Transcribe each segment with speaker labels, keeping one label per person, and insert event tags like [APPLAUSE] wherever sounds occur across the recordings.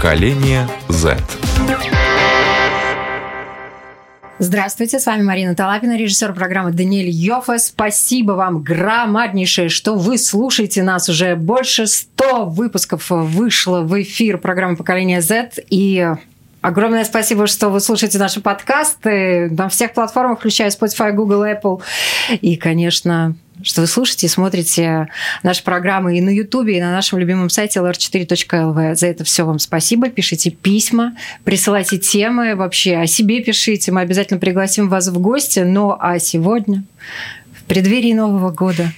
Speaker 1: Поколение Z.
Speaker 2: Здравствуйте, с вами Марина Талапина, режиссер программы Даниэль Йофа. Спасибо вам громаднейшее, что вы слушаете нас. Уже больше 100 выпусков вышло в эфир программы «Поколение Z». И Огромное спасибо, что вы слушаете наши подкасты на всех платформах, включая Spotify, Google, Apple. И, конечно, что вы слушаете и смотрите наши программы и на YouTube, и на нашем любимом сайте lr4.lv. За это все вам спасибо. Пишите письма, присылайте темы вообще, о себе пишите. Мы обязательно пригласим вас в гости. Но а сегодня, в преддверии Нового года,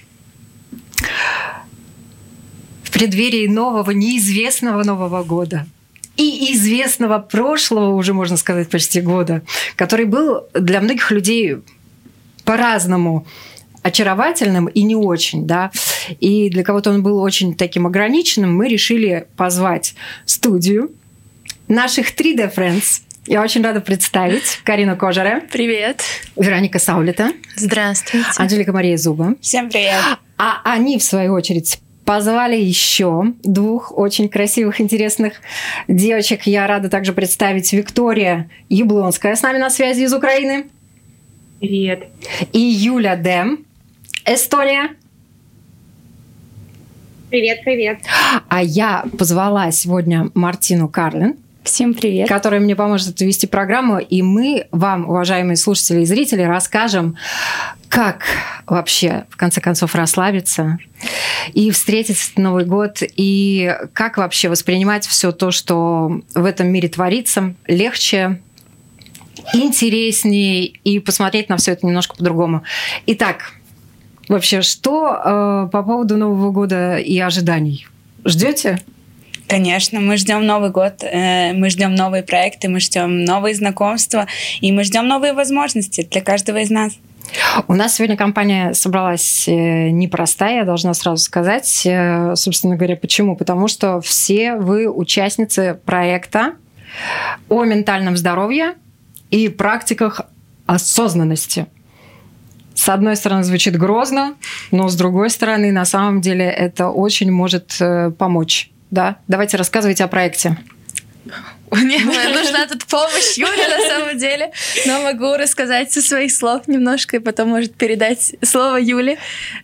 Speaker 2: в преддверии нового, неизвестного Нового года – и известного прошлого, уже можно сказать, почти года, который был для многих людей по-разному очаровательным и не очень, да. И для кого-то он был очень таким ограниченным, мы решили позвать студию наших 3D Friends. Я очень рада представить Карину Кожаре.
Speaker 3: Привет.
Speaker 2: Вероника Саулита.
Speaker 3: Здравствуйте.
Speaker 2: Анжелика Мария Зуба.
Speaker 4: Всем привет.
Speaker 2: А они, в свою очередь, позвали еще двух очень красивых, интересных девочек. Я рада также представить Виктория Яблонская с нами на связи из Украины.
Speaker 5: Привет.
Speaker 2: И Юля Дэм, Эстония.
Speaker 5: Привет, привет.
Speaker 2: А я позвала сегодня Мартину Карлин,
Speaker 3: Всем привет.
Speaker 2: Которая мне поможет вести программу. И мы вам, уважаемые слушатели и зрители, расскажем, как вообще, в конце концов, расслабиться и встретить Новый год, и как вообще воспринимать все то, что в этом мире творится, легче, интереснее и посмотреть на все это немножко по-другому. Итак, вообще, что э, по поводу Нового года и ожиданий? Ждете?
Speaker 4: Конечно, мы ждем Новый год, э, мы ждем новые проекты, мы ждем новые знакомства, и мы ждем новые возможности для каждого из нас.
Speaker 2: У нас сегодня компания собралась э, непростая, я должна сразу сказать. Э, собственно говоря, почему? Потому что все вы участницы проекта о ментальном здоровье и практиках осознанности. С одной стороны, звучит грозно, но с другой стороны, на самом деле это очень может помочь да, давайте рассказывайте о проекте.
Speaker 3: Мне нужна тут помощь Юля на самом деле, но могу рассказать со своих слов немножко и потом, может, передать слово Юле.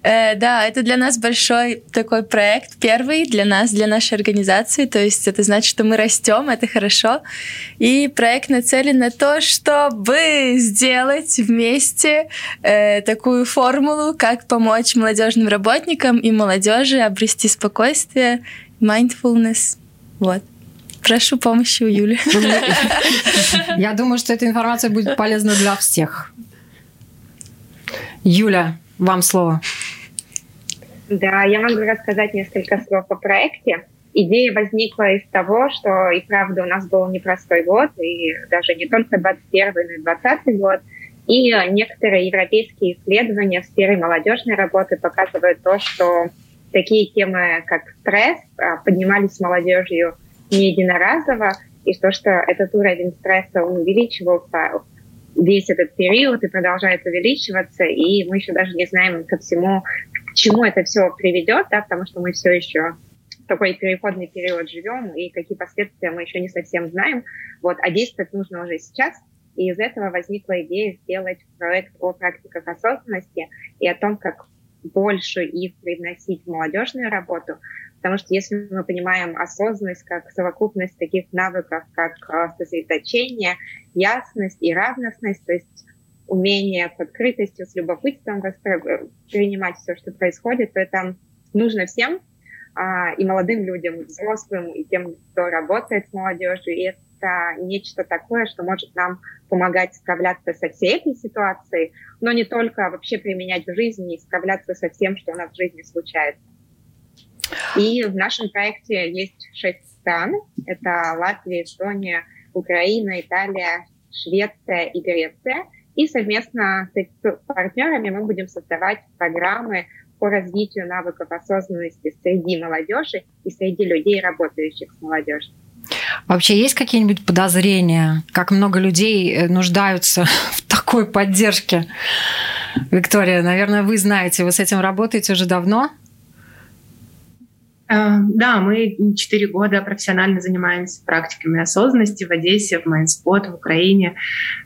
Speaker 3: Э, да, это для нас большой такой проект, первый для нас, для нашей организации, то есть это значит, что мы растем, это хорошо. И проект нацелен на то, чтобы сделать вместе э, такую формулу, как помочь молодежным работникам и молодежи обрести спокойствие mindfulness. Вот. Прошу помощи у Юли. [LAUGHS]
Speaker 2: Я думаю, что эта информация будет полезна для всех. Юля, вам слово.
Speaker 5: Да, я могу рассказать несколько слов о проекте. Идея возникла из того, что и правда у нас был непростой год, и даже не только 21 но и 20 год. И некоторые европейские исследования в сфере молодежной работы показывают то, что такие темы, как стресс, а, поднимались с молодежью не единоразово, и то, что этот уровень стресса он увеличивался весь этот период и продолжает увеличиваться, и мы еще даже не знаем ко всему, к чему это все приведет, да, потому что мы все еще в такой переходный период живем, и какие последствия мы еще не совсем знаем. Вот, а действовать нужно уже сейчас, и из этого возникла идея сделать проект о практиках осознанности и о том, как больше их привносить в молодежную работу, потому что если мы понимаем осознанность как совокупность таких навыков, как э, сосредоточение, ясность и равностность, то есть умение с открытостью, с любопытством принимать все, что происходит, то это нужно всем, а, и молодым людям, взрослым, и тем, кто работает с молодежью. И это нечто такое, что может нам помогать справляться со всей этой ситуацией, но не только вообще применять в жизни и справляться со всем, что у нас в жизни случается. И в нашем проекте есть шесть стран. Это Латвия, Эстония, Украина, Италия, Швеция и Греция. И совместно с партнерами мы будем создавать программы по развитию навыков осознанности среди молодежи и среди людей, работающих с молодежью.
Speaker 2: Вообще есть какие-нибудь подозрения, как много людей э, нуждаются [LAUGHS] в такой поддержке? Виктория, наверное, вы знаете, вы с этим работаете уже давно?
Speaker 1: Э, да, мы четыре года профессионально занимаемся практиками осознанности в Одессе, в Майнспот, в Украине,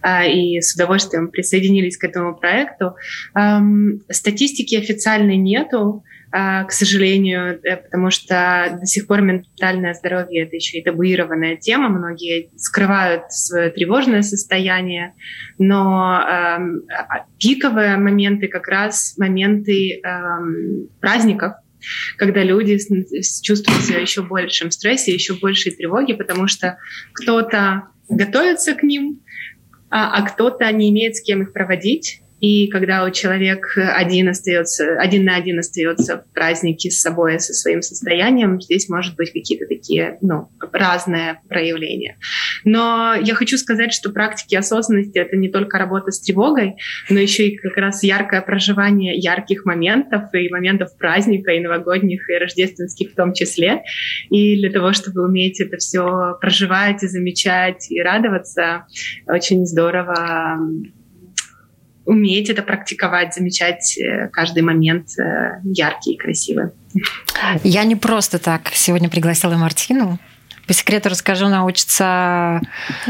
Speaker 1: э, и с удовольствием присоединились к этому проекту. Эм, статистики официальной нету, к сожалению, потому что до сих пор ментальное здоровье — это еще и табуированная тема. Многие скрывают свое тревожное состояние, но а, пиковые моменты как раз моменты эм, праздников, когда люди чувствуют себя еще большем стрессе, еще большей тревоге, потому что кто-то готовится к ним, а, а кто-то не имеет с кем их проводить, и когда у человека один остается, один на один остается в празднике с собой, со своим состоянием, здесь может быть какие-то такие, ну, разные проявления. Но я хочу сказать, что практики осознанности — это не только работа с тревогой, но еще и как раз яркое проживание ярких моментов и моментов праздника, и новогодних, и рождественских в том числе. И для того, чтобы уметь это все проживать и замечать, и радоваться, очень здорово уметь это практиковать, замечать э, каждый момент э, яркий и красивый.
Speaker 2: Я не просто так сегодня пригласила Мартину. По секрету расскажу, она учится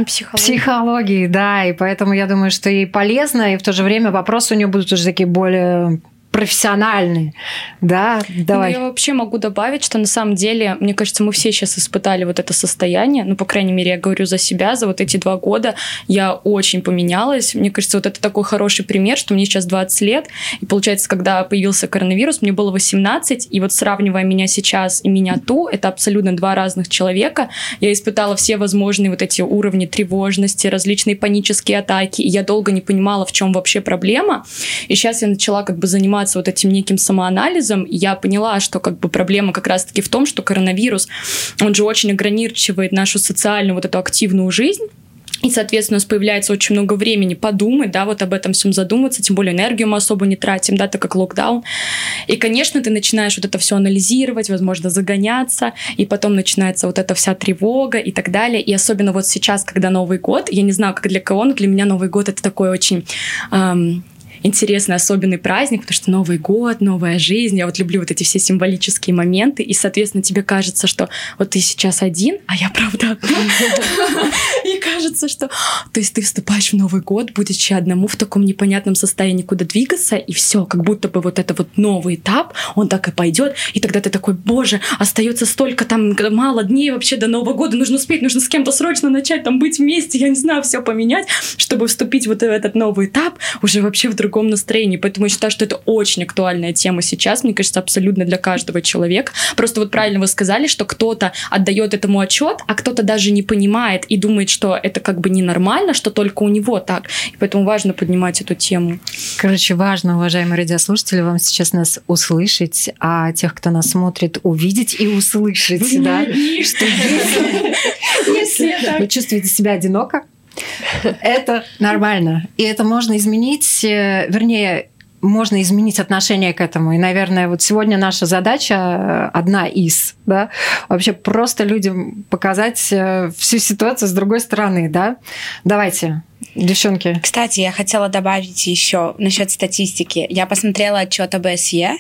Speaker 2: психологии. психологии, да, и поэтому я думаю, что ей полезно, и в то же время вопросы у нее будут уже такие более профессиональные, да, давай.
Speaker 6: Ну, я вообще могу добавить, что на самом деле, мне кажется, мы все сейчас испытали вот это состояние, ну, по крайней мере, я говорю за себя, за вот эти два года я очень поменялась, мне кажется, вот это такой хороший пример, что мне сейчас 20 лет, и получается, когда появился коронавирус, мне было 18, и вот сравнивая меня сейчас и меня ту, это абсолютно два разных человека, я испытала все возможные вот эти уровни тревожности, различные панические атаки, и я долго не понимала, в чем вообще проблема, и сейчас я начала как бы заниматься заниматься вот этим неким самоанализом, я поняла, что как бы проблема как раз-таки в том, что коронавирус, он же очень ограничивает нашу социальную вот эту активную жизнь, и, соответственно, у нас появляется очень много времени подумать, да, вот об этом всем задуматься, тем более энергию мы особо не тратим, да, так как локдаун. И, конечно, ты начинаешь вот это все анализировать, возможно, загоняться, и потом начинается вот эта вся тревога и так далее. И особенно вот сейчас, когда Новый год, я не знаю, как для кого, но для меня Новый год это такой очень эм, интересный, особенный праздник, потому что Новый год, новая жизнь. Я вот люблю вот эти все символические моменты. И, соответственно, тебе кажется, что вот ты сейчас один, а я правда одна. [LAUGHS] И кажется, что... То есть ты вступаешь в Новый год, будучи одному в таком непонятном состоянии, куда двигаться, и все, как будто бы вот это вот новый этап, он так и пойдет. И тогда ты такой, боже, остается столько там мало дней вообще до Нового года, нужно успеть, нужно с кем-то срочно начать там быть вместе, я не знаю, все поменять, чтобы вступить вот в этот новый этап уже вообще в другой другом настроении. Поэтому я считаю, что это очень актуальная тема сейчас, мне кажется, абсолютно для каждого человека. Просто вот правильно вы сказали, что кто-то отдает этому отчет, а кто-то даже не понимает и думает, что это как бы ненормально, что только у него так. И поэтому важно поднимать эту тему.
Speaker 2: Короче, важно, уважаемые радиослушатели, вам сейчас нас услышать, а тех, кто нас смотрит, увидеть и услышать, да? [LAUGHS] Если вы чувствуете себя одиноко, это нормально. И это можно изменить, э, вернее, можно изменить отношение к этому. И, наверное, вот сегодня наша задача э, одна из, да, вообще просто людям показать э, всю ситуацию с другой стороны, да. Давайте, девчонки.
Speaker 4: Кстати, я хотела добавить еще насчет статистики. Я посмотрела отчет ОБСЕ.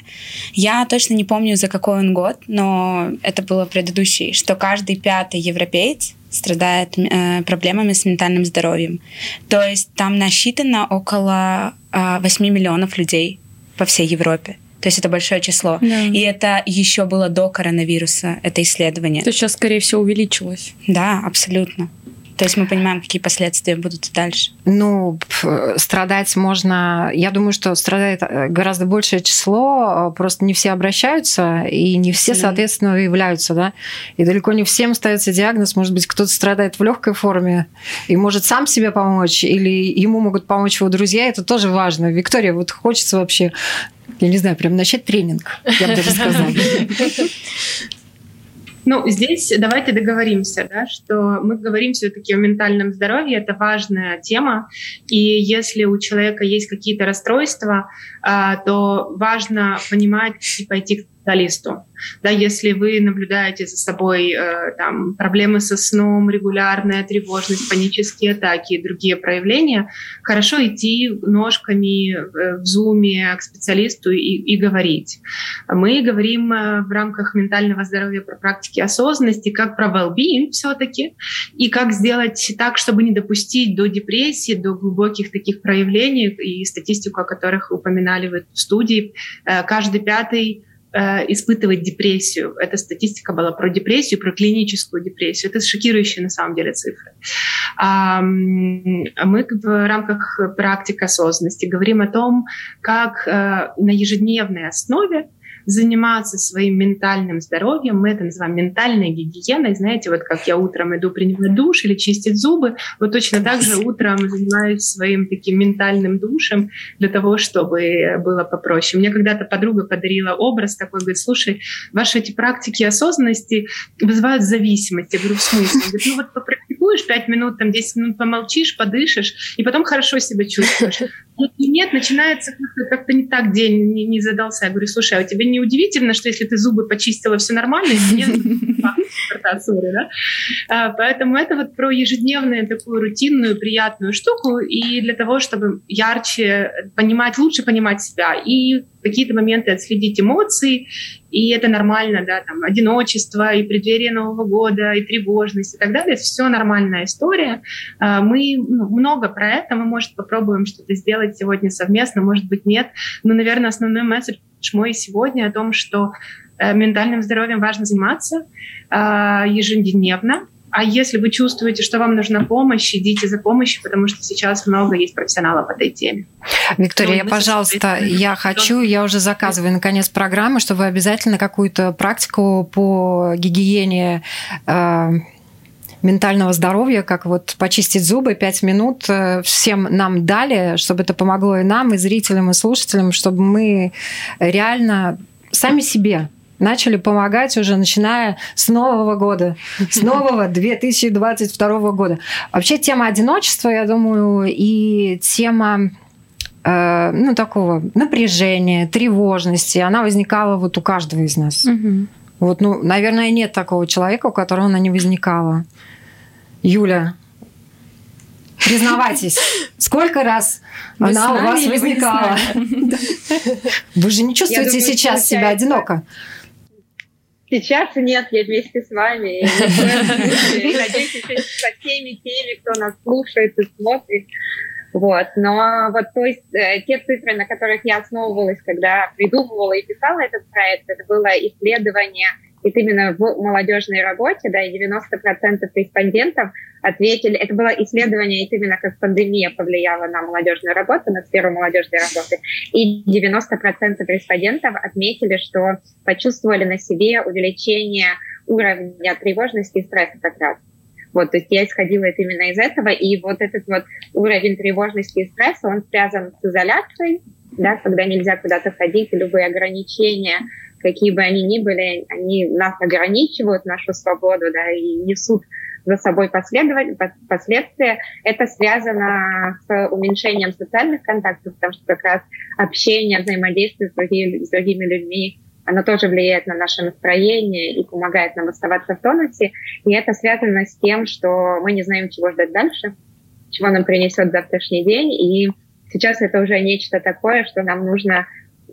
Speaker 4: Я точно не помню, за какой он год, но это было предыдущий, что каждый пятый европеец страдает э, проблемами с ментальным здоровьем. То есть там насчитано около э, 8 миллионов людей по всей Европе. То есть это большое число. Да. И это еще было до коронавируса, это исследование.
Speaker 6: То сейчас, скорее всего, увеличилось.
Speaker 4: Да, абсолютно. То есть мы понимаем, какие последствия будут дальше.
Speaker 2: Ну, страдать можно... Я думаю, что страдает э, гораздо большее число, э, просто не все обращаются, и не все, соответственно, выявляются, да. И далеко не всем ставится диагноз. Может быть, кто-то страдает в легкой форме и может сам себе помочь, или ему могут помочь его друзья. Это тоже важно. Виктория, вот хочется вообще я не знаю, прям начать тренинг, я бы даже сказала. [LAUGHS]
Speaker 1: Ну, здесь давайте договоримся, да, что мы говорим все-таки о ментальном здоровье, это важная тема, и если у человека есть какие-то расстройства, то важно понимать и пойти к специалисту. Да, если вы наблюдаете за собой э, там, проблемы со сном, регулярная тревожность, панические атаки и другие проявления, хорошо идти ножками э, в зуме к специалисту и, и говорить. Мы говорим э, в рамках ментального здоровья про практики осознанности, как про well-being все-таки, и как сделать так, чтобы не допустить до депрессии, до глубоких таких проявлений, и статистику, о которых упоминали в этой студии, э, каждый пятый Э, испытывать депрессию. Эта статистика была про депрессию, про клиническую депрессию. Это шокирующие на самом деле цифры. Мы в рамках практик осознанности говорим о том, как э, на ежедневной основе заниматься своим ментальным здоровьем. Мы это называем ментальной гигиеной. Знаете, вот как я утром иду принимать душ или чистить зубы, вот точно так же [LAUGHS] утром занимаюсь своим таким ментальным душем для того, чтобы было попроще. Мне когда-то подруга подарила образ такой, говорит, слушай, ваши эти практики осознанности вызывают зависимость. Я говорю, в смысле? говорит, ну вот попрактикуешь 5 минут, там 10 минут помолчишь, подышишь, и потом хорошо себя чувствуешь. Нет, начинается как-то, как не так день не, не задался. Я говорю, слушай, а у тебя не удивительно, что если ты зубы почистила, все нормально, если да? А, поэтому это вот про ежедневную такую рутинную, приятную штуку, и для того, чтобы ярче понимать, лучше понимать себя, и какие-то моменты отследить эмоции, и это нормально, да, там, одиночество, и преддверие Нового года, и тревожность, и так далее, это все нормальная история. А, мы ну, много про это, мы, может, попробуем что-то сделать сегодня совместно, может быть, нет, но, наверное, основной месседж мой сегодня о том, что э, ментальным здоровьем важно заниматься а, ежедневно, а если вы чувствуете, что вам нужна помощь, идите за помощью, потому что сейчас много есть профессионалов в этой теме.
Speaker 2: Виктория, ну, пожалуйста, я хочу, я уже заказываю наконец программу, чтобы вы обязательно какую-то практику по гигиене э, ментального здоровья, как вот почистить зубы, пять минут э, всем нам дали, чтобы это помогло и нам, и зрителям, и слушателям, чтобы мы реально сами себе начали помогать уже начиная с нового года, с [LAUGHS] нового 2022 года. Вообще тема одиночества, я думаю, и тема э, ну, такого напряжения, тревожности, она возникала вот у каждого из нас. Угу. Вот, ну, наверное, нет такого человека, у которого она не возникала. Юля, Признавайтесь, [LAUGHS] сколько раз вы она у вас возникала? [LAUGHS] Вы же не чувствуете сейчас себя одиноко?
Speaker 5: Сейчас нет, я вместе с вами. И надеюсь, [LAUGHS] со всеми теми, кто нас слушает и смотрит. Вот. Но вот то есть э, те цифры, на которых я основывалась, когда придумывала и писала этот проект, это было исследование и именно в молодежной работе, да, и 90% респондентов ответили, это было исследование, и именно как пандемия повлияла на молодежную работу, на сферу молодежной работы, и 90% респондентов отметили, что почувствовали на себе увеличение уровня тревожности и стресса как раз. Вот, то есть я исходила это именно из этого, и вот этот вот уровень тревожности и стресса, он связан с изоляцией, да, когда нельзя куда-то ходить, любые ограничения какие бы они ни были, они нас ограничивают, нашу свободу, да, и несут за собой последствия. Это связано с уменьшением социальных контактов, потому что как раз общение, взаимодействие с другими, с другими людьми, оно тоже влияет на наше настроение и помогает нам оставаться в тонусе. И это связано с тем, что мы не знаем, чего ждать дальше, чего нам принесет завтрашний день. И сейчас это уже нечто такое, что нам нужно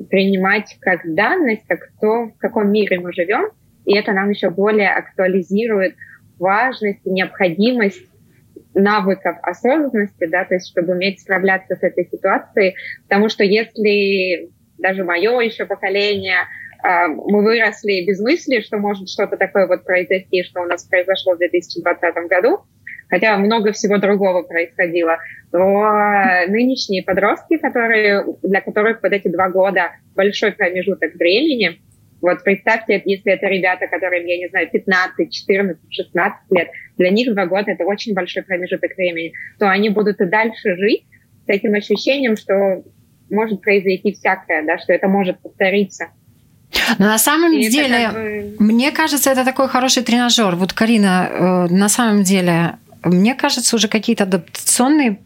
Speaker 5: принимать как данность, как то, в каком мире мы живем, и это нам еще более актуализирует важность и необходимость навыков осознанности, да, то есть чтобы уметь справляться с этой ситуацией, потому что если даже мое еще поколение, а, мы выросли без мысли, что может что-то такое вот произойти, что у нас произошло в 2020 году, хотя много всего другого происходило, то нынешние подростки, которые, для которых вот эти два года большой промежуток времени, вот представьте, если это ребята, которым, я не знаю, 15, 14, 16 лет, для них два года это очень большой промежуток времени, то они будут и дальше жить с этим ощущением, что может произойти всякое, да, что это может повториться.
Speaker 2: Но на самом и деле, как бы... мне кажется, это такой хороший тренажер. Вот, Карина, э, на самом деле, мне кажется, уже какие-то адаптационные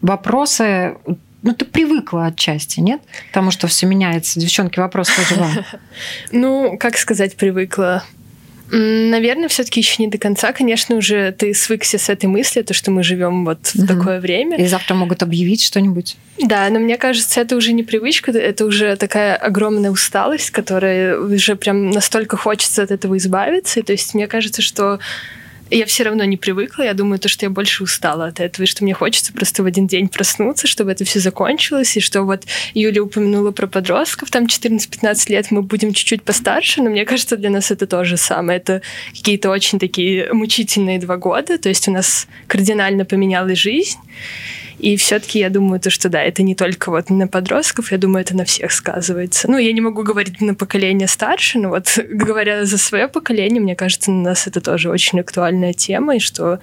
Speaker 2: вопросы ну, ты привыкла отчасти, нет? Потому что все меняется. Девчонки, вопрос тоже вам. [LAUGHS]
Speaker 7: Ну, как сказать, привыкла. Наверное, все-таки еще не до конца. Конечно, уже ты свыкся с этой мыслью, то, что мы живем вот в такое время.
Speaker 2: И завтра могут объявить что-нибудь.
Speaker 7: Да, но мне кажется, это уже не привычка, это уже такая огромная усталость, которая уже прям настолько хочется от этого избавиться. И то есть мне кажется, что я все равно не привыкла. Я думаю, то, что я больше устала от этого, и что мне хочется просто в один день проснуться, чтобы это все закончилось, и что вот Юля упомянула про подростков, там 14-15 лет мы будем чуть-чуть постарше, но мне кажется, для нас это то же самое. Это какие-то очень такие мучительные два года, то есть у нас кардинально поменялась жизнь, и все-таки я думаю, то, что да, это не только вот на подростков, я думаю, это на всех сказывается. Ну, я не могу говорить на поколение старше, но вот [LAUGHS] говоря за свое поколение, мне кажется, на нас это тоже очень актуальная тема, и что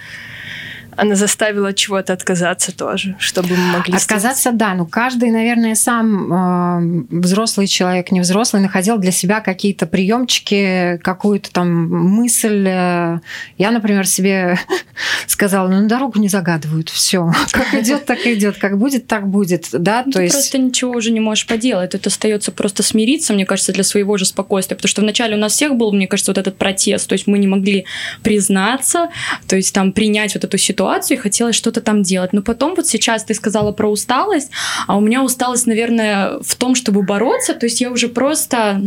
Speaker 7: она заставила чего-то отказаться тоже, чтобы мы могли...
Speaker 2: Отказаться, сделать. да. Ну, каждый, наверное, сам э, взрослый человек, не взрослый, находил для себя какие-то приемчики, какую-то там мысль. Я, например, себе [LAUGHS] сказала, ну, на дорогу не загадывают, все. [LAUGHS] Как идет, так идет, как будет, так будет, да,
Speaker 6: ну,
Speaker 2: то есть...
Speaker 6: просто ничего уже не можешь поделать, это остается просто смириться, мне кажется, для своего же спокойствия, потому что вначале у нас всех был, мне кажется, вот этот протест, то есть мы не могли признаться, то есть там принять вот эту ситуацию, ситуацию и хотелось что-то там делать. Но потом вот сейчас ты сказала про усталость, а у меня усталость, наверное, в том, чтобы бороться. То есть я уже просто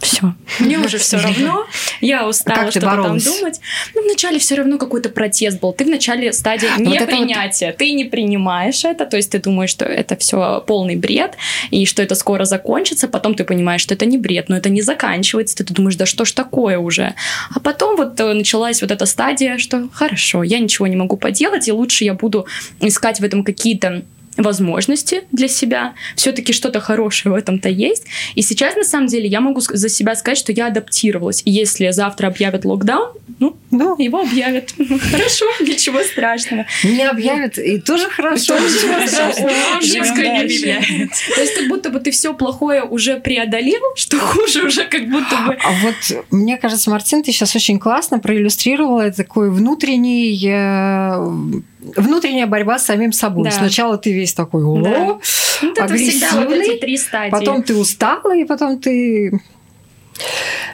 Speaker 6: все. Мне уже все равно. Я устала а что-то там думать. Ну, вначале все равно какой-то протест был. Ты в начале стадии непринятия. Вот... Ты не принимаешь это, то есть ты думаешь, что это все полный бред, и что это скоро закончится. Потом ты понимаешь, что это не бред, но это не заканчивается. Ты думаешь, да что ж такое уже? А потом вот э, началась вот эта стадия, что хорошо, я ничего не могу поделать, и лучше я буду искать в этом какие-то возможности для себя. Все-таки что-то хорошее в этом-то есть. И сейчас, на самом деле, я могу за себя сказать, что я адаптировалась. И если завтра объявят локдаун, ну, да. его объявят. [LAUGHS] Хорошо, ничего страшного.
Speaker 2: Не объявят, и тоже хорошо. Ничего страшного.
Speaker 6: объявляют. То есть как будто бы ты все плохое уже преодолел, что хуже уже как будто бы...
Speaker 2: А вот мне кажется, Мартин, ты сейчас очень классно проиллюстрировала такой внутренний э, внутренняя борьба с самим собой. Да. Сначала ты весь такой, о, да. ну, агрессивный, вот эти три стадии. потом ты усталый, и потом ты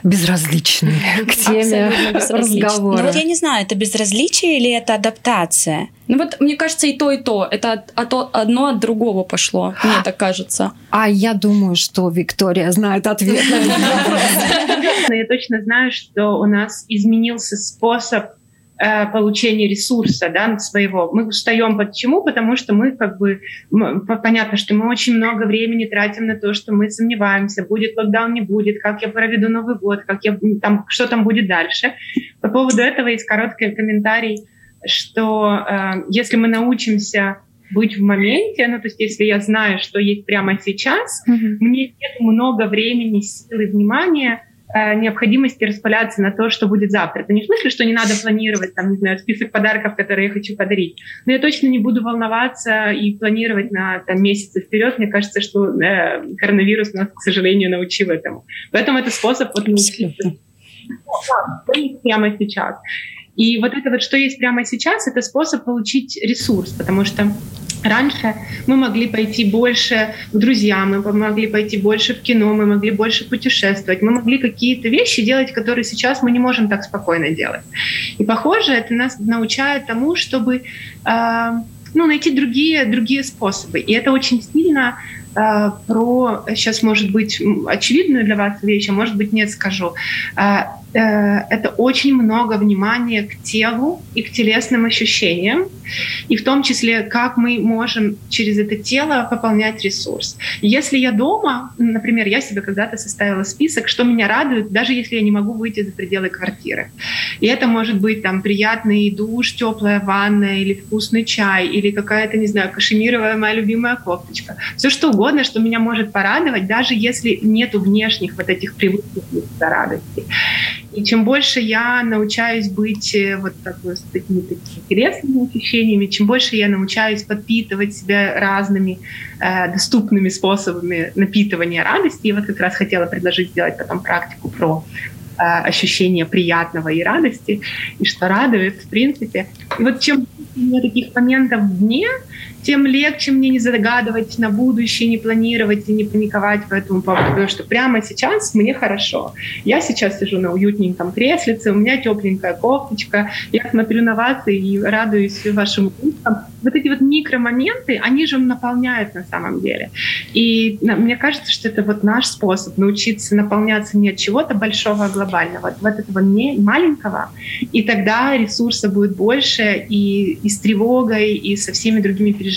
Speaker 2: безразличный [LAUGHS] к теме разговора.
Speaker 4: Ну вот я не знаю, это безразличие или это адаптация?
Speaker 6: Ну вот мне кажется и то, и то. Это одно от другого пошло, мне так кажется.
Speaker 2: А я думаю, что Виктория знает ответ на этот
Speaker 1: вопрос. [LAUGHS] Я точно знаю, что у нас изменился способ получения ресурса да, своего. Мы устаем почему? Потому что мы как бы, понятно, что мы очень много времени тратим на то, что мы сомневаемся, будет локдаун, не будет, как я проведу Новый год, как я, там, что там будет дальше. По поводу этого есть короткий комментарий, что э, если мы научимся быть в моменте, ну, то есть если я знаю, что есть прямо сейчас, mm-hmm. мне нет много времени, силы, внимания Э, необходимости распыляться на то, что будет завтра. Это не в смысле, что не надо планировать, там, не знаю, список подарков, которые я хочу подарить. Но я точно не буду волноваться и планировать на там, месяцы вперед. Мне кажется, что э, коронавирус нас, к сожалению, научил этому. Поэтому это способ вот научиться. Прямо сейчас. И вот это вот, что есть прямо сейчас, это способ получить ресурс, потому что Раньше мы могли пойти больше к друзьям, мы могли пойти больше в кино, мы могли больше путешествовать, мы могли какие-то вещи делать, которые сейчас мы не можем так спокойно делать. И похоже, это нас научает тому, чтобы э, ну, найти другие, другие способы. И это очень сильно про, сейчас может быть очевидную для вас вещь, а может быть нет, скажу. Э, Э, это очень много внимания к телу и к телесным ощущениям, и в том числе, как мы можем через это тело пополнять ресурс. Если я дома, например, я себе когда-то составила список, что меня радует, даже если я не могу выйти за пределы квартиры. И это может быть там приятный душ, теплая ванна или вкусный чай, или какая-то, не знаю, кашемировая моя любимая кофточка. Все что угодно, что меня может порадовать, даже если нету внешних вот этих привычных радости. И чем больше я научаюсь быть э, вот бы, с такими, такими интересными ощущениями, чем больше я научаюсь подпитывать себя разными э, доступными способами напитывания радости, я вот как раз хотела предложить сделать потом практику про э, ощущение приятного и радости, и что радует, в принципе. И вот чем у меня таких моментов в дне, тем легче мне не загадывать на будущее, не планировать и не паниковать по этому поводу, потому что прямо сейчас мне хорошо. Я сейчас сижу на уютненьком креслице, у меня тепленькая кофточка, я смотрю на вас и радуюсь вашим вкусам. Вот эти вот микромоменты, они же наполняют на самом деле. И мне кажется, что это вот наш способ научиться наполняться не от чего-то большого, а глобального, вот от этого не маленького, и тогда ресурса будет больше, и, и с тревогой, и со всеми другими переживаниями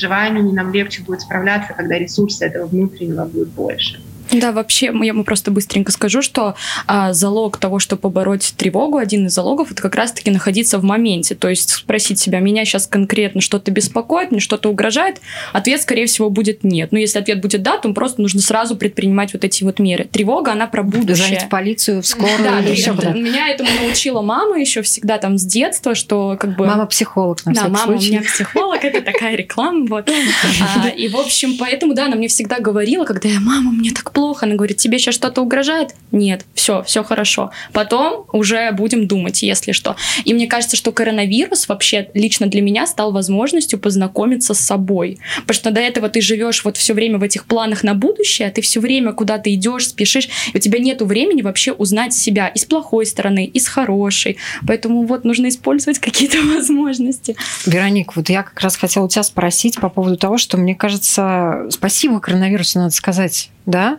Speaker 1: нам легче будет справляться, когда ресурса этого внутреннего будет больше.
Speaker 6: Да, вообще, я ему просто быстренько скажу, что а, залог того, чтобы побороть тревогу, один из залогов, это как раз-таки находиться в моменте. То есть спросить себя, меня сейчас конкретно что-то беспокоит, мне что-то угрожает? Ответ, скорее всего, будет нет. Но если ответ будет да, то просто нужно сразу предпринимать вот эти вот меры. Тревога, она про будущее.
Speaker 2: Звонить полицию, в скорую
Speaker 6: да,
Speaker 2: или еще
Speaker 6: куда Меня этому научила мама еще всегда там с детства, что как бы...
Speaker 2: Мама психолог, на
Speaker 6: Да, мама
Speaker 2: случай.
Speaker 6: у меня психолог, это такая реклама, вот. [LAUGHS] А, и, в общем, поэтому, да, она мне всегда говорила, когда я, мама, мне так плохо, она говорит, тебе сейчас что-то угрожает? Нет, все, все хорошо. Потом уже будем думать, если что. И мне кажется, что коронавирус вообще лично для меня стал возможностью познакомиться с собой. Потому что до этого ты живешь вот все время в этих планах на будущее, а ты все время куда-то идешь, спешишь, и у тебя нет времени вообще узнать себя и с плохой стороны, и с хорошей. Поэтому вот нужно использовать какие-то [LAUGHS] возможности.
Speaker 2: Вероник, вот я как раз хотела у тебя спросить по поводу того, что мне кажется, спасибо коронавирусу, надо сказать, да?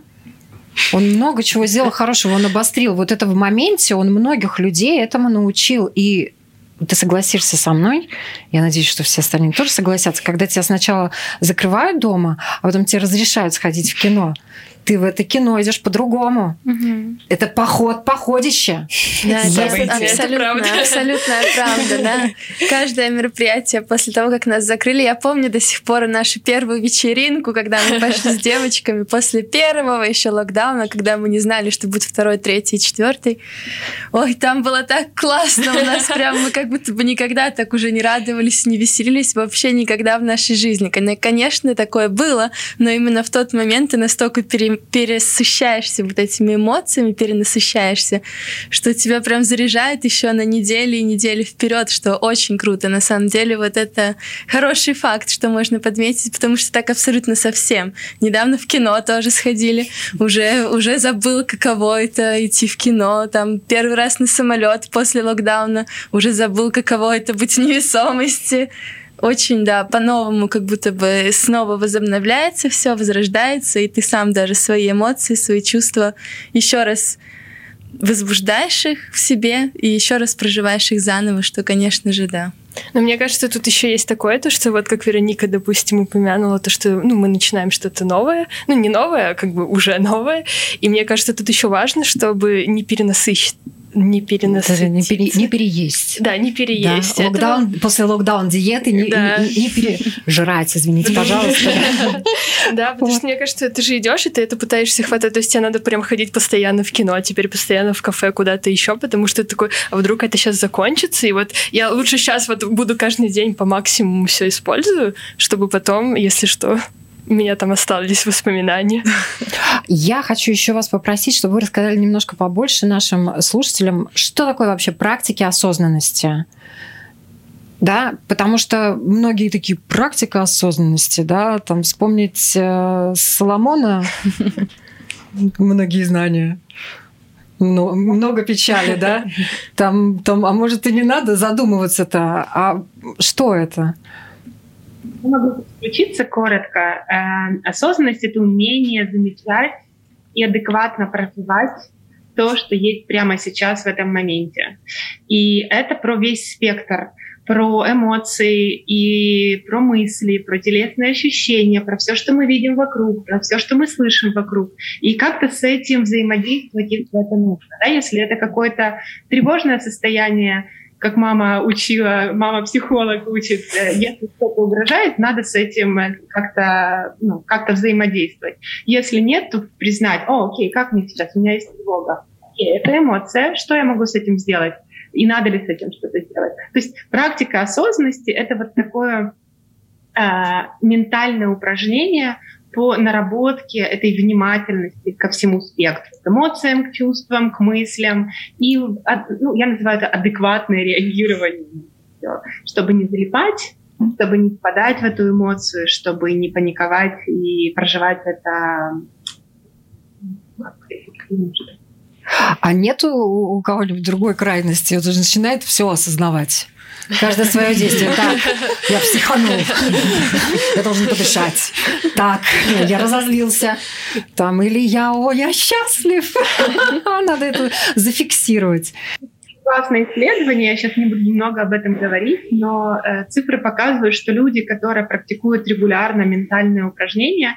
Speaker 2: Он много чего сделал хорошего, он обострил. Вот это в моменте он многих людей этому научил. И ты согласишься со мной, я надеюсь, что все остальные тоже согласятся, когда тебя сначала закрывают дома, а потом тебе разрешают сходить в кино, ты в это кино идешь по-другому. Угу. Это поход, походище.
Speaker 3: Да, это абсолютно, абсолютная правда, да. Каждое мероприятие после того, как нас закрыли, я помню до сих пор нашу первую вечеринку, когда мы пошли с девочками после первого еще локдауна, когда мы не знали, что будет второй, третий, четвертый. Ой, там было так классно у нас прям, мы как будто бы никогда так уже не радовались, не веселились вообще никогда в нашей жизни. Конечно, такое было, но именно в тот момент ты настолько пере пересыщаешься вот этими эмоциями, перенасыщаешься, что тебя прям заряжает еще на недели и недели вперед, что очень круто. На самом деле вот это хороший факт, что можно подметить, потому что так абсолютно совсем. Недавно в кино тоже сходили, уже, уже забыл, каково это идти в кино, там первый раз на самолет после локдауна, уже забыл, каково это быть в невесомости, очень, да, по-новому как будто бы снова возобновляется все, возрождается, и ты сам даже свои эмоции, свои чувства еще раз возбуждаешь их в себе и еще раз проживаешь их заново, что, конечно же, да.
Speaker 7: Но мне кажется, тут еще есть такое, то, что вот как Вероника, допустим, упомянула, то, что ну, мы начинаем что-то новое, ну не новое, а как бы уже [LAUGHS] новое, и мне кажется, тут еще важно, чтобы не перенасыщить не перенасытить.
Speaker 2: Не, пере, не переесть.
Speaker 7: Да, не переесть.
Speaker 2: Да, локдаун, Этого... После локдаун диеты не, да. не, не пережрать, извините, пожалуйста. [LAUGHS]
Speaker 7: Да, потому что мне кажется, ты же идешь, и ты это пытаешься хватать. То есть тебе надо прям ходить постоянно в кино, а теперь постоянно в кафе куда-то еще, потому что ты такой, а вдруг это сейчас закончится? И вот я лучше сейчас вот буду каждый день по максимуму все использую, чтобы потом, если что, у меня там остались воспоминания.
Speaker 2: Я хочу еще вас попросить, чтобы вы рассказали немножко побольше нашим слушателям, что такое вообще практики осознанности. Да, потому что многие такие практика осознанности, да, там вспомнить э, Соломона, многие знания, ну, много печали, да, там, там, а может и не надо задумываться-то, а что это?
Speaker 1: Я могу подключиться коротко. Э, осознанность — это умение замечать и адекватно проживать то, что есть прямо сейчас в этом моменте. И это про весь спектр, про эмоции и про мысли, про телесные ощущения, про все, что мы видим вокруг, про все, что мы слышим вокруг. И как-то с этим взаимодействовать, если это нужно. Да? Если это какое-то тревожное состояние, как мама учила, мама-психолог учит, э, если что-то угрожает, надо с этим э, как-то ну, как взаимодействовать. Если нет, то признать, о, окей, как мне сейчас, у меня есть тревога. Окей, это эмоция, что я могу с этим сделать? И надо ли с этим что-то сделать? То есть практика осознанности — это вот такое э, ментальное упражнение, по наработке этой внимательности ко всему спектру, к эмоциям, к чувствам, к мыслям. И ну, я называю это адекватное реагирование, чтобы не залипать, чтобы не впадать в эту эмоцию, чтобы не паниковать и проживать это
Speaker 2: а нету у кого-нибудь другой крайности? Вот уже начинает все осознавать. Каждое свое действие. [LAUGHS] Так, я психанул. Я должен подышать. Так, я разозлился. Там, или я, о, я счастлив. [LAUGHS] Надо это зафиксировать
Speaker 1: классное исследование, я сейчас не буду немного об этом говорить, но э, цифры показывают, что люди, которые практикуют регулярно ментальные упражнения,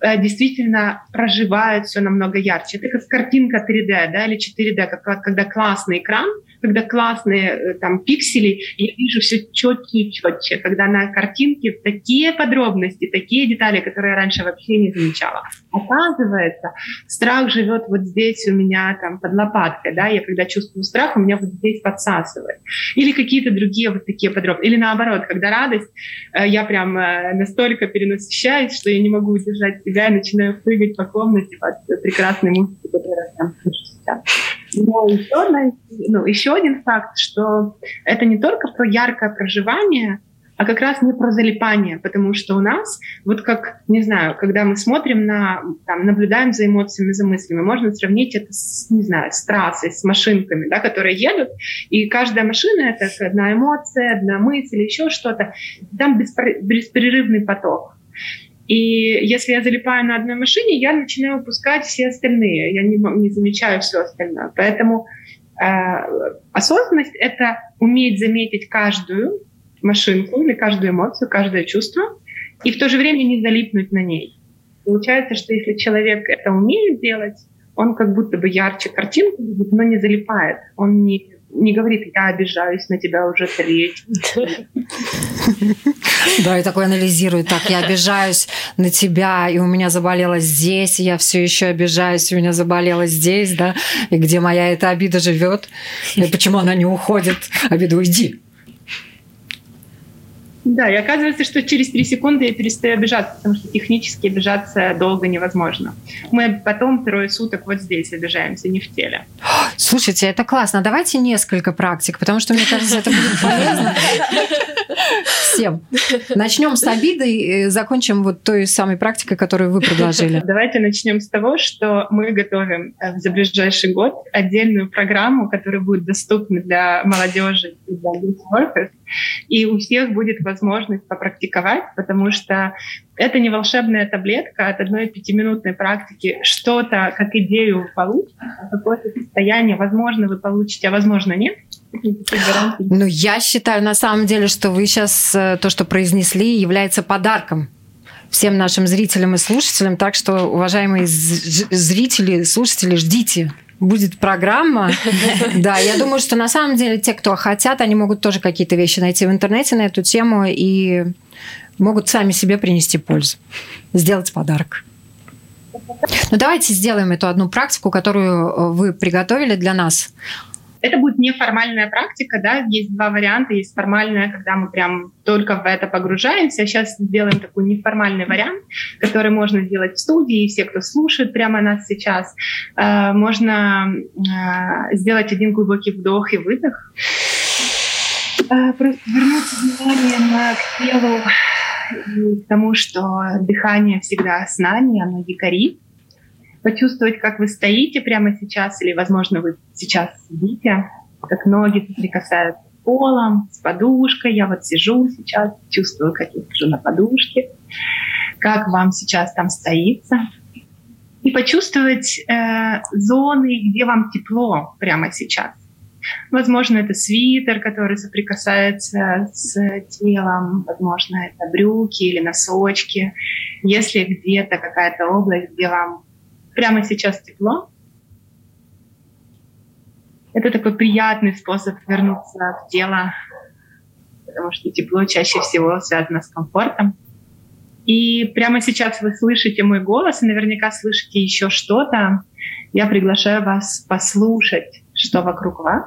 Speaker 1: действительно проживают все намного ярче. Это как картинка 3D да, или 4D, как, когда классный экран, когда классные э, там пиксели, я вижу все четче и четче, когда на картинке такие подробности, такие детали, которые я раньше вообще не замечала. Оказывается, страх живет вот здесь у меня там под лопаткой, да, я когда чувствую страх, у меня вот здесь подсасывает. Или какие-то другие вот такие подробности. Или наоборот, когда радость, э, я прям настолько перенасыщаюсь, что я не могу удержать себя и начинаю прыгать по комнате под прекрасной музыки, которую я там. Но еще, ну, еще один факт, что это не только про яркое проживание, а как раз не про залипание, потому что у нас, вот как, не знаю, когда мы смотрим на, там, наблюдаем за эмоциями, за мыслями, можно сравнить это с, не знаю, с трассой, с машинками, да, которые едут, и каждая машина — это одна эмоция, одна мысль, еще что-то. Там беспрерывный поток. И если я залипаю на одной машине, я начинаю упускать все остальные. Я не, не замечаю все остальное. Поэтому э, осознанность — это уметь заметить каждую машинку или каждую эмоцию, каждое чувство, и в то же время не залипнуть на ней. Получается, что если человек это умеет делать, он как будто бы ярче картинку, но не залипает. Он не не говорит, я обижаюсь на тебя уже треть. [LAUGHS]
Speaker 2: Да, и такой анализирует, так, я обижаюсь на тебя, и у меня заболело здесь, и я все еще обижаюсь, и у меня заболело здесь, да, и где моя эта обида живет, и почему она не уходит, обида уйди.
Speaker 1: Да, и оказывается, что через три секунды я перестаю обижаться, потому что технически обижаться долго невозможно. Мы потом трое суток вот здесь обижаемся, не в теле.
Speaker 2: Слушайте, это классно. Давайте несколько практик, потому что, мне кажется, это будет полезно всем. Начнем с обиды и закончим вот той самой практикой, которую вы предложили.
Speaker 1: Давайте начнем с того, что мы готовим э, за ближайший год отдельную программу, которая будет доступна для молодежи и для workers, и у всех будет возможность попрактиковать, потому что это не волшебная таблетка от одной пятиминутной практики. Что-то, как идею вы получите, какое-то состояние, возможно, вы получите, а возможно, нет.
Speaker 2: Ну, я считаю на самом деле, что вы сейчас э, то, что произнесли, является подарком всем нашим зрителям и слушателям. Так что, уважаемые зрители, слушатели, ждите будет программа. [LAUGHS] Да, я думаю, что на самом деле те, кто хотят, они могут тоже какие-то вещи найти в интернете на эту тему и могут сами себе принести пользу, сделать подарок. Ну, давайте сделаем эту одну практику, которую вы приготовили для нас.
Speaker 1: Это будет неформальная практика, да, есть два варианта. Есть формальная, когда мы прям только в это погружаемся. Сейчас сделаем такой неформальный вариант, который можно сделать в студии, все, кто слушает прямо нас сейчас. Э, можно э, сделать один глубокий вдох и выдох. Э, просто вернуться внимание к телу, к тому, что дыхание всегда с нами, оно якорит почувствовать, как вы стоите прямо сейчас, или, возможно, вы сейчас сидите, как ноги соприкасаются с полом, с подушкой. Я вот сижу сейчас, чувствую, как я сижу на подушке, как вам сейчас там стоится. И почувствовать э, зоны, где вам тепло прямо сейчас. Возможно, это свитер, который соприкасается с телом, возможно, это брюки или носочки. Если где-то какая-то область, где вам прямо сейчас тепло. Это такой приятный способ вернуться в тело, потому что тепло чаще всего связано с комфортом. И прямо сейчас вы слышите мой голос, и наверняка слышите еще что-то. Я приглашаю вас послушать, что вокруг вас.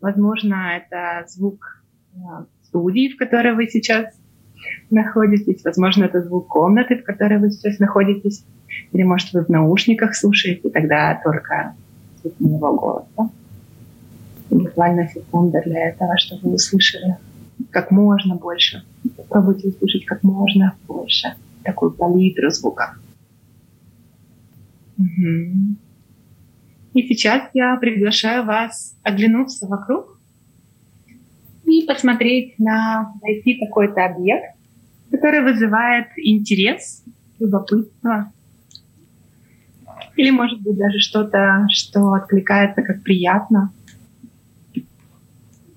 Speaker 1: Возможно, это звук э, студии, в которой вы сейчас находитесь. Возможно, это звук комнаты, в которой вы сейчас находитесь. Или, может, вы в наушниках слушаете, тогда только моего голоса. И буквально секунда для этого, чтобы вы услышали как можно больше. Попробуйте услышать как можно больше такую палитру звуков. Угу. И сейчас я приглашаю вас оглянуться вокруг и посмотреть на, найти какой-то объект, который вызывает интерес, любопытство, или, может быть, даже что-то, что откликается как приятно.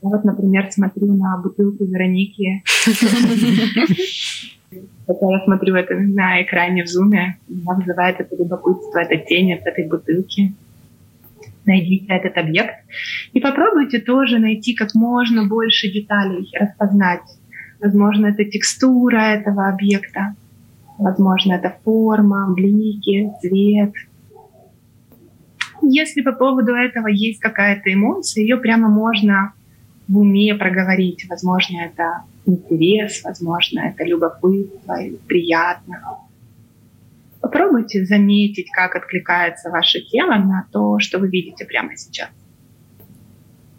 Speaker 1: Вот, например, смотрю на бутылку Вероники. Когда я смотрю это на экране в зуме, меня вызывает это любопытство, это тень от этой бутылки. Найдите этот объект и попробуйте тоже найти как можно больше деталей, распознать. Возможно, это текстура этого объекта, возможно, это форма, блики, цвет — если по поводу этого есть какая-то эмоция, ее прямо можно в уме проговорить. Возможно, это интерес, возможно, это любопытство или приятно. Попробуйте заметить, как откликается ваше тело на то, что вы видите прямо сейчас.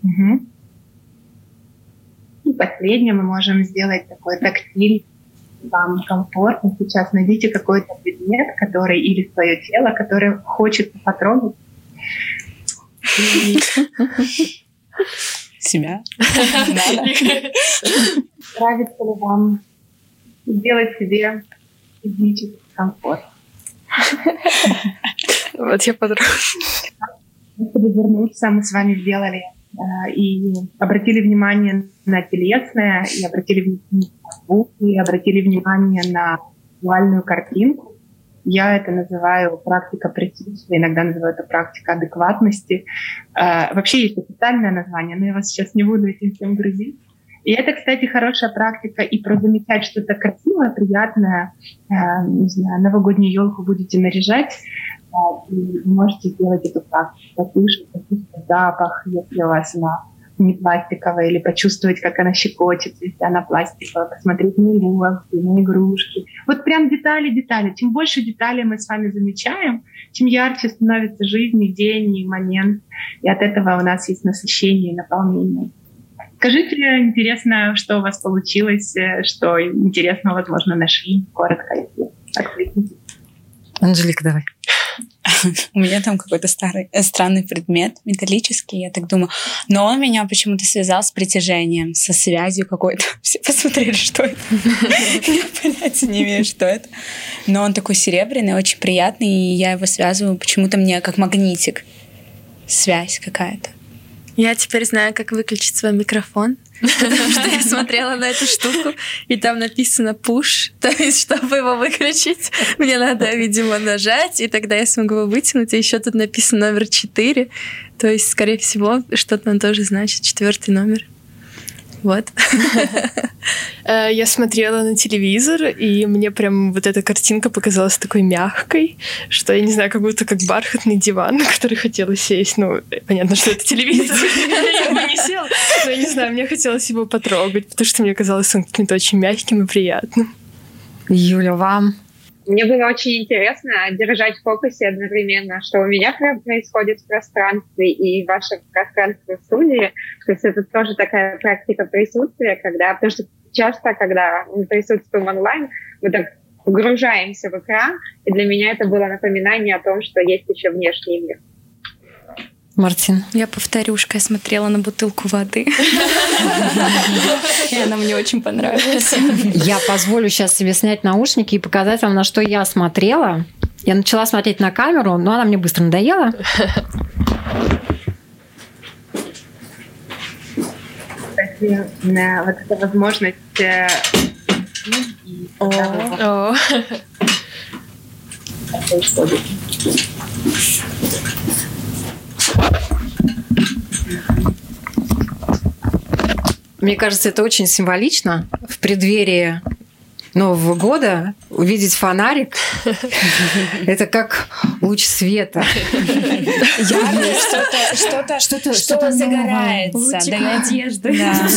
Speaker 1: Угу. И последнее мы можем сделать такой тактиль. Вам комфортно сейчас найдите какой-то предмет, который или свое тело, которое хочет потрогать,
Speaker 4: Себя?
Speaker 1: Нравится ли вам сделать себе физический комфорт?
Speaker 7: Вот я подружка.
Speaker 1: Чтобы вернуться, мы с вами сделали э, и обратили внимание на телесное, и обратили внимание на звук, и обратили внимание на визуальную картинку. Я это называю практика присутствия, иногда называю это практика адекватности. Э, вообще есть официальное название, но я вас сейчас не буду этим всем грузить. И это, кстати, хорошая практика и про замечать что-то красивое, приятное. Э, не знаю, новогоднюю елку будете наряжать, э, и можете сделать эту практику, послушать, послушать запах, если у вас она не пластиковая, или почувствовать, как она щекочет, если она пластиковая, посмотреть на иголки, на игрушки. Вот прям детали, детали. Чем больше деталей мы с вами замечаем, тем ярче становится жизнь, и день, и момент. И от этого у нас есть насыщение и наполнение. Скажите, интересно, что у вас получилось, э, что интересного, возможно, нашли, коротко, если откликнитесь.
Speaker 2: Анжелика, давай. [LAUGHS]
Speaker 4: У меня там какой-то старый, э, странный предмет, металлический, я так думаю. Но он меня почему-то связал с притяжением, со связью какой-то. [LAUGHS] Все посмотрели, что это. [LAUGHS] Я понятия не имею, что это. Но он такой серебряный, очень приятный, и я его связываю почему-то мне как магнитик. Связь какая-то.
Speaker 3: Я теперь знаю, как выключить свой микрофон, [LAUGHS] потому что я смотрела на эту штуку, и там написано push, [LAUGHS] то есть, чтобы его выключить, мне надо, видимо, нажать, и тогда я смогу его вытянуть, и еще тут написано номер 4, то есть, скорее всего, что-то он тоже значит, четвертый номер. Вот. [LAUGHS]
Speaker 7: Э, я смотрела на телевизор, и мне прям вот эта картинка показалась такой мягкой, что я не знаю, как будто как бархатный диван, [LAUGHS] на который хотела сесть. Ну, понятно, что это телевизор. [LAUGHS] Я бы не села. Но я не знаю, мне хотелось его потрогать, потому что мне казалось он каким-то очень мягким и приятным.
Speaker 2: Юля, вам
Speaker 5: мне было очень интересно держать в фокусе одновременно, что у меня происходит в пространстве и ваше пространство в студии. То есть это тоже такая практика присутствия, когда, потому что часто, когда мы присутствуем онлайн, мы так погружаемся в экран, и для меня это было напоминание о том, что есть еще внешний мир.
Speaker 2: Мартин.
Speaker 3: Я повторюшка, я смотрела на бутылку воды. И она мне очень понравилась.
Speaker 2: Я позволю сейчас себе снять наушники и показать вам, на что я смотрела. Я начала смотреть на камеру, но она мне быстро надоела.
Speaker 1: Кстати, вот эта возможность э,
Speaker 7: О.
Speaker 2: Мне кажется, это очень символично в преддверии Нового года увидеть фонарик. [LAUGHS] Это как луч света.
Speaker 4: Что-то, что-то, что загорается.
Speaker 6: Лучик надежды.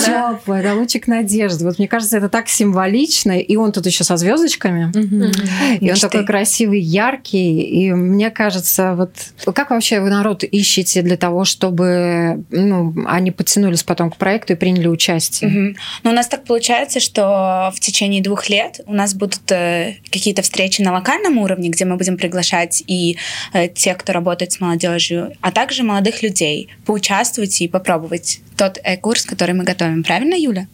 Speaker 2: Теплое, [LAUGHS] да, лучик надежды. Вот мне кажется, это так символично. И он тут еще со звездочками. И он такой красивый, яркий. И мне кажется, вот как вообще вы народ ищете для того, чтобы ну, они подтянулись потом к проекту и приняли участие?
Speaker 4: Ну, у нас так получается, что в течение двух лет у нас будут э, какие-то встречи на локальном уровне, где мы будем приглашать и э, тех, кто работает с молодежью, а также молодых людей поучаствовать и попробовать тот курс, который мы готовим. Правильно, Юля?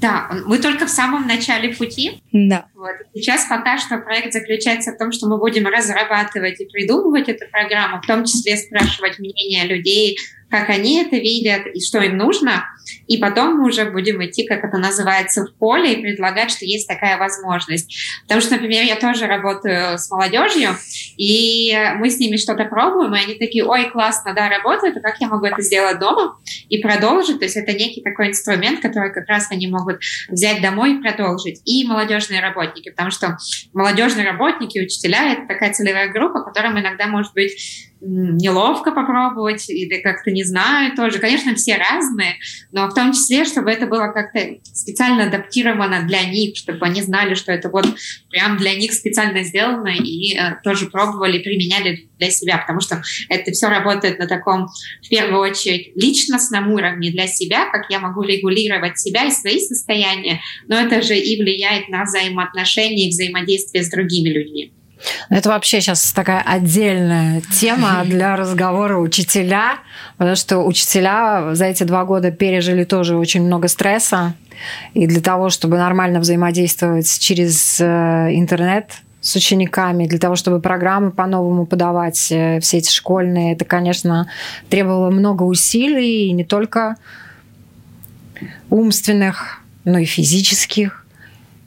Speaker 8: Да, мы только в самом начале пути.
Speaker 4: Да.
Speaker 8: Вот. Сейчас пока что проект заключается в том, что мы будем разрабатывать и придумывать эту программу, в том числе спрашивать мнение людей, как они это видят и что им нужно. И потом мы уже будем идти, как это называется, в поле и предлагать, что есть такая возможность. Потому что, например, я тоже работаю с молодежью, и мы с ними что-то пробуем, и они такие, ой, классно, да, работает, а как я могу это сделать дома и продолжить? То есть это некий такой инструмент, который как раз они могут взять домой и продолжить. И молодежные работники, потому что молодежные работники, учителя — это такая целевая группа, которым иногда может быть неловко попробовать или как-то не знаю тоже. Конечно, все разные, но в том числе, чтобы это было как-то специально адаптировано для них, чтобы они знали, что это вот прям для них специально сделано и э, тоже пробовали, применяли для себя, потому что это все работает на таком, в первую очередь, личностном уровне для себя, как я могу регулировать себя и свои состояния, но это же и влияет на взаимоотношения и взаимодействие с другими людьми.
Speaker 2: Это вообще сейчас такая отдельная тема [LAUGHS] для разговора учителя, потому что учителя за эти два года пережили тоже очень много стресса. И для того, чтобы нормально взаимодействовать через э, интернет с учениками, для того, чтобы программы по-новому подавать, э, все эти школьные, это, конечно, требовало много усилий, и не только умственных, но и физических,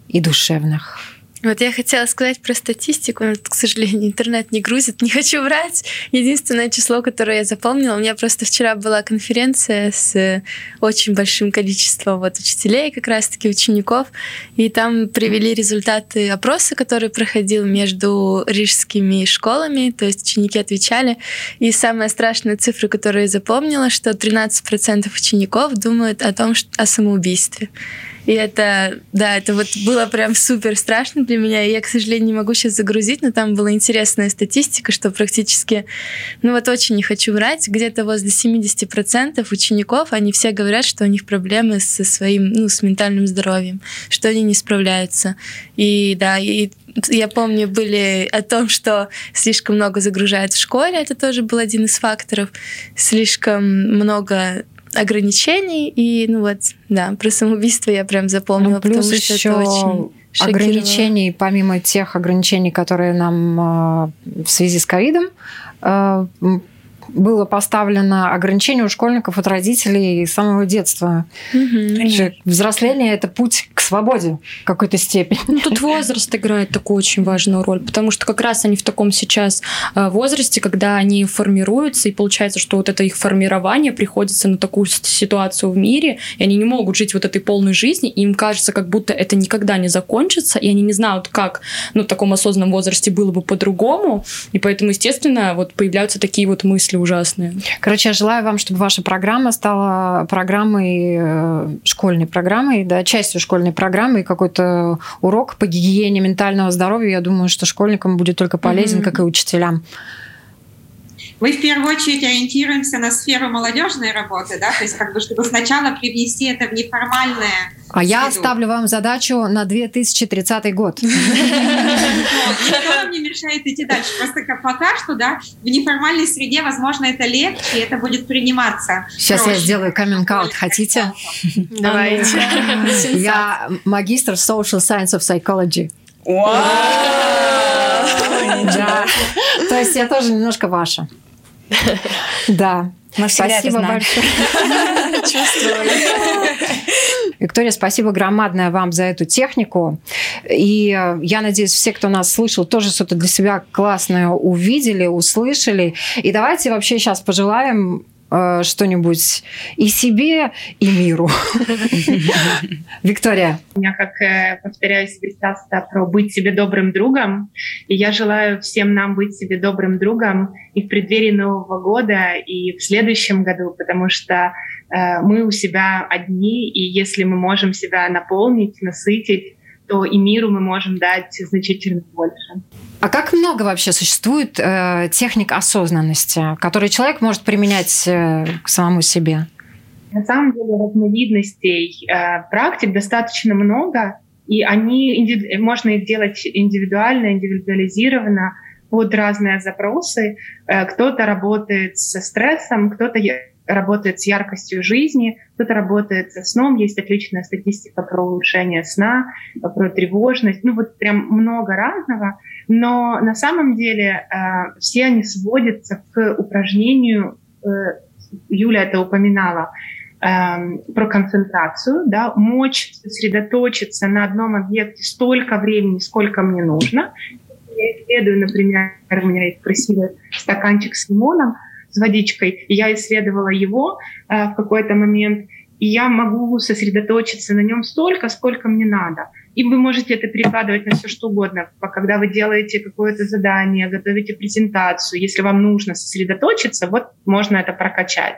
Speaker 2: и душевных.
Speaker 3: Вот я хотела сказать про статистику, но, к сожалению, интернет не грузит, не хочу врать. Единственное число, которое я запомнила, у меня просто вчера была конференция с очень большим количеством вот учителей, как раз-таки учеников, и там привели результаты опроса, который проходил между рижскими школами, то есть ученики отвечали, и самая страшная цифра, которую я запомнила, что 13% учеников думают о том, что, о самоубийстве. И это, да, это вот было прям супер страшно для меня. Я, к сожалению, не могу сейчас загрузить, но там была интересная статистика, что практически, ну вот очень не хочу врать, где-то возле 70% учеников, они все говорят, что у них проблемы со своим, ну, с ментальным здоровьем, что они не справляются. И да, и я помню, были о том, что слишком много загружают в школе, это тоже был один из факторов. Слишком много ограничений. И, ну вот, да, про самоубийство я прям запомнила, ну, плюс потому что еще это очень
Speaker 2: ограничений, помимо тех ограничений, которые нам э, в связи с ковидом э, было поставлено ограничение у школьников от родителей с самого детства. Угу. Взросление – это путь к свободе в какой-то степени.
Speaker 6: Ну, тут возраст играет такую очень важную роль, потому что как раз они в таком сейчас э, возрасте, когда они формируются, и получается, что вот это их формирование приходится на такую ситуацию в мире, и они не могут жить вот этой полной жизни, и им кажется, как будто это никогда не закончится, и они не знают, как ну, в таком осознанном возрасте было бы по-другому, и поэтому, естественно, вот появляются такие вот мысли ужасные.
Speaker 2: Короче, я желаю вам, чтобы ваша программа стала программой, э, школьной программой, да, частью школьной программы и какой-то урок по гигиене ментального здоровья. Я думаю, что школьникам будет только полезен, mm-hmm. как и учителям.
Speaker 8: Мы в первую очередь ориентируемся на сферу молодежной работы, да, то есть как бы чтобы сначала привнести это в неформальное
Speaker 2: а я ставлю вам задачу на 2030 год. [LAUGHS]
Speaker 8: Никто вам не мешает идти дальше. Просто пока что, да, в неформальной среде, возможно, это легче, и это будет приниматься.
Speaker 2: Сейчас я сделаю каминг-аут. Хотите?
Speaker 3: Давайте. [LAUGHS] [LAUGHS]
Speaker 2: Я магистр Social Science of Psychology. Да. То есть я тоже немножко ваша. Да.
Speaker 4: Мы спасибо большое. [LAUGHS]
Speaker 2: Виктория, спасибо громадное вам за эту технику. И э, я надеюсь, все, кто нас слышал, тоже что-то для себя классное увидели, услышали. И давайте вообще сейчас пожелаем э, что-нибудь и себе, и миру. [LAUGHS] Виктория.
Speaker 1: У меня, как э, повторяюсь часто, про быть себе добрым другом. И я желаю всем нам быть себе добрым другом и в преддверии Нового года, и в следующем году, потому что э, мы у себя одни, и если мы можем себя наполнить, насытить, то и миру мы можем дать значительно больше.
Speaker 2: А как много вообще существует э, техник осознанности, которые человек может применять э, к самому себе?
Speaker 1: На самом деле разновидностей э, практик достаточно много, и они можно их делать индивидуально, индивидуализированно под разные запросы. Э, кто-то работает со стрессом, кто-то работает с яркостью жизни, кто-то работает со сном. Есть отличная статистика про улучшение сна, про тревожность. Ну вот прям много разного. Но на самом деле э, все они сводятся к упражнению, э, Юля это упоминала, э, про концентрацию, да, мочь сосредоточиться на одном объекте столько времени, сколько мне нужно. Я исследую, например, у меня есть красивый стаканчик с лимоном, с водичкой, и я исследовала его э, в какой-то момент, и я могу сосредоточиться на нем столько, сколько мне надо. И вы можете это перекладывать на все что угодно. Когда вы делаете какое-то задание, готовите презентацию, если вам нужно сосредоточиться, вот можно это прокачать.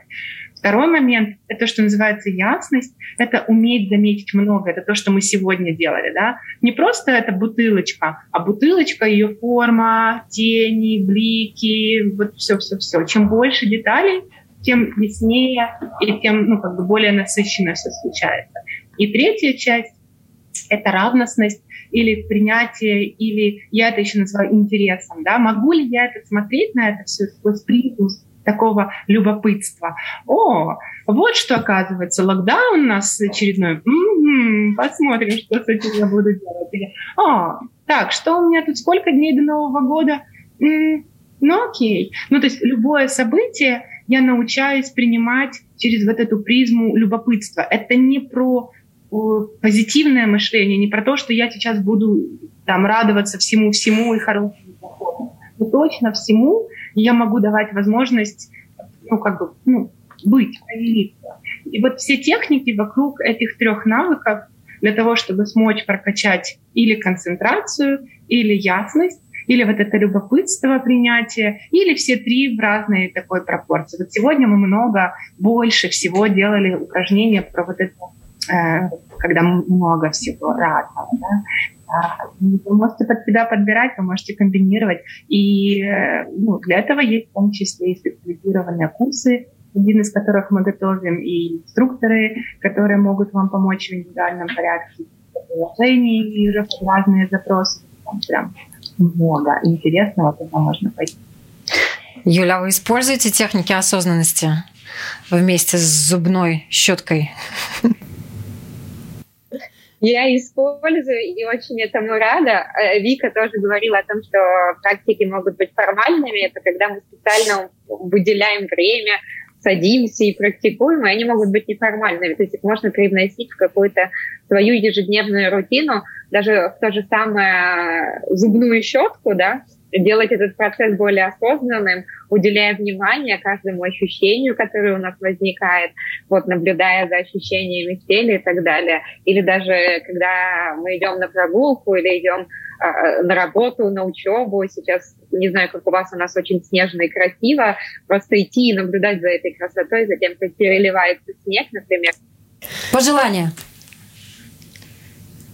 Speaker 1: Второй момент — это то, что называется ясность. Это уметь заметить много. Это то, что мы сегодня делали. Да? Не просто это бутылочка, а бутылочка, ее форма, тени, блики, вот все-все-все. Чем больше деталей, тем яснее и тем ну, как бы более насыщенно все случается. И третья часть — это равностность или принятие, или я это еще называю интересом. Да? Могу ли я это смотреть на это все сквозь призму такого любопытства. О, вот что оказывается, локдаун у нас очередной. М-м-м, посмотрим, что с этим я буду делать. О, так, что у меня тут, сколько дней до Нового года? М-м, ну окей. Ну то есть любое событие я научаюсь принимать через вот эту призму любопытства. Это не про позитивное мышление, не про то, что я сейчас буду там радоваться всему-всему и хорошему. Но точно всему, я могу давать возможность, ну, как бы, ну, быть, проявиться. И вот все техники вокруг этих трех навыков для того, чтобы смочь прокачать или концентрацию, или ясность, или вот это любопытство принятия, или все три в разной такой пропорции. Вот сегодня мы много, больше всего делали упражнения про вот это, э, когда много всего разного. Да? Вы можете под себя подбирать, вы можете комбинировать. И э, ну, для этого есть в том числе и специализированные курсы, один из которых мы готовим, и инструкторы, которые могут вам помочь в индивидуальном порядке, приложений и уже разные запросы. Там прям много интересного, куда можно пойти.
Speaker 2: Юля, вы используете техники осознанности вместе с зубной щеткой?
Speaker 5: Я использую и очень этому рада. Э, Вика тоже говорила о том, что практики могут быть формальными. Это когда мы специально выделяем время, садимся и практикуем, и они могут быть неформальными. То есть их можно привносить в какую-то свою ежедневную рутину, даже в то же самое зубную щетку, да, делать этот процесс более осознанным, уделяя внимание каждому ощущению, которое у нас возникает, вот наблюдая за ощущениями в теле и так далее. Или даже когда мы идем на прогулку или идем э, на работу, на учебу, сейчас не знаю, как у вас, у нас очень снежно и красиво, просто идти и наблюдать за этой красотой, за тем, как переливается снег, например.
Speaker 2: Пожелания.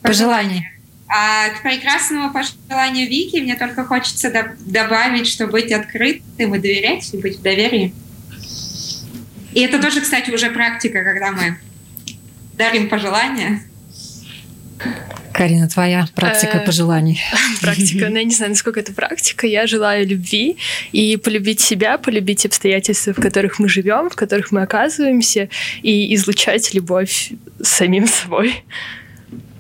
Speaker 2: Пожелания.
Speaker 8: А к прекрасному пожеланию Вики мне только хочется до- добавить, что быть открытым и доверять, и быть в доверии. И это тоже, кстати, уже практика, когда мы дарим пожелания.
Speaker 2: Карина, твоя практика
Speaker 7: Э,
Speaker 2: пожеланий. [LAUGHS]
Speaker 7: Практика, ну я не знаю, насколько это практика. Я желаю любви и полюбить себя, полюбить обстоятельства, в которых мы живем, в которых мы оказываемся, и излучать любовь с самим собой.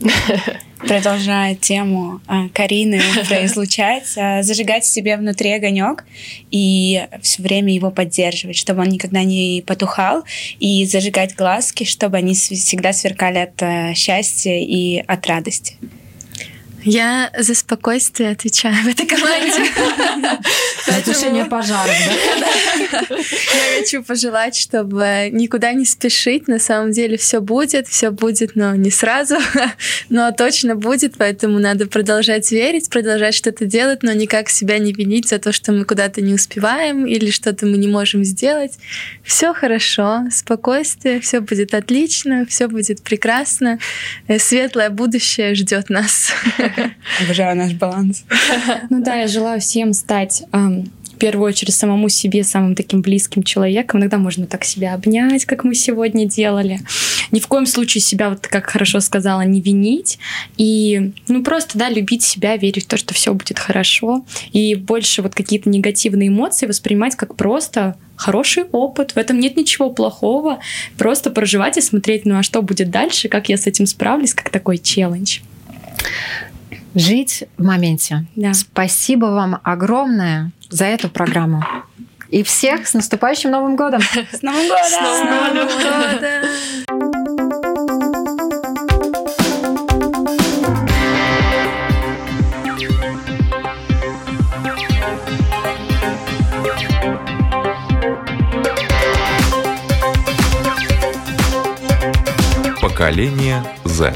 Speaker 7: [LAUGHS]
Speaker 4: Продолжая тему э, Карины [LAUGHS] про излучать, э, зажигать в себе внутри огонек и все время его поддерживать, чтобы он никогда не потухал, и зажигать глазки, чтобы они всегда сверкали от э, счастья и от радости.
Speaker 3: Я за спокойствие отвечаю в этой команде.
Speaker 2: За тушение пожаров, да?
Speaker 3: Я хочу пожелать, чтобы никуда не спешить. На самом деле все будет, все будет, но не сразу, [LAUGHS] но точно будет, поэтому надо продолжать верить, продолжать что-то делать, но никак себя не винить за то, что мы куда-то не успеваем или что-то мы не можем сделать. Все хорошо, спокойствие, все будет отлично, все будет прекрасно. Э, светлое будущее ждет нас. [LAUGHS] [LAUGHS]
Speaker 4: Обожаю наш баланс.
Speaker 6: Ну да, я желаю всем стать в первую очередь самому себе самым таким близким человеком. Иногда можно так себя обнять, как мы сегодня делали. Ни в коем случае себя, вот как хорошо сказала, не винить. И ну просто, да, любить себя, верить в то, что все будет хорошо. И больше вот какие-то негативные эмоции воспринимать как просто хороший опыт, в этом нет ничего плохого. Просто проживать и смотреть, ну а что будет дальше, как я с этим справлюсь, как такой челлендж.
Speaker 2: Жить в моменте. Да. Спасибо вам огромное за эту программу. И всех с наступающим Новым годом! [LAUGHS]
Speaker 4: С Новым годом! С
Speaker 3: Новым годом!
Speaker 9: Поколение Z.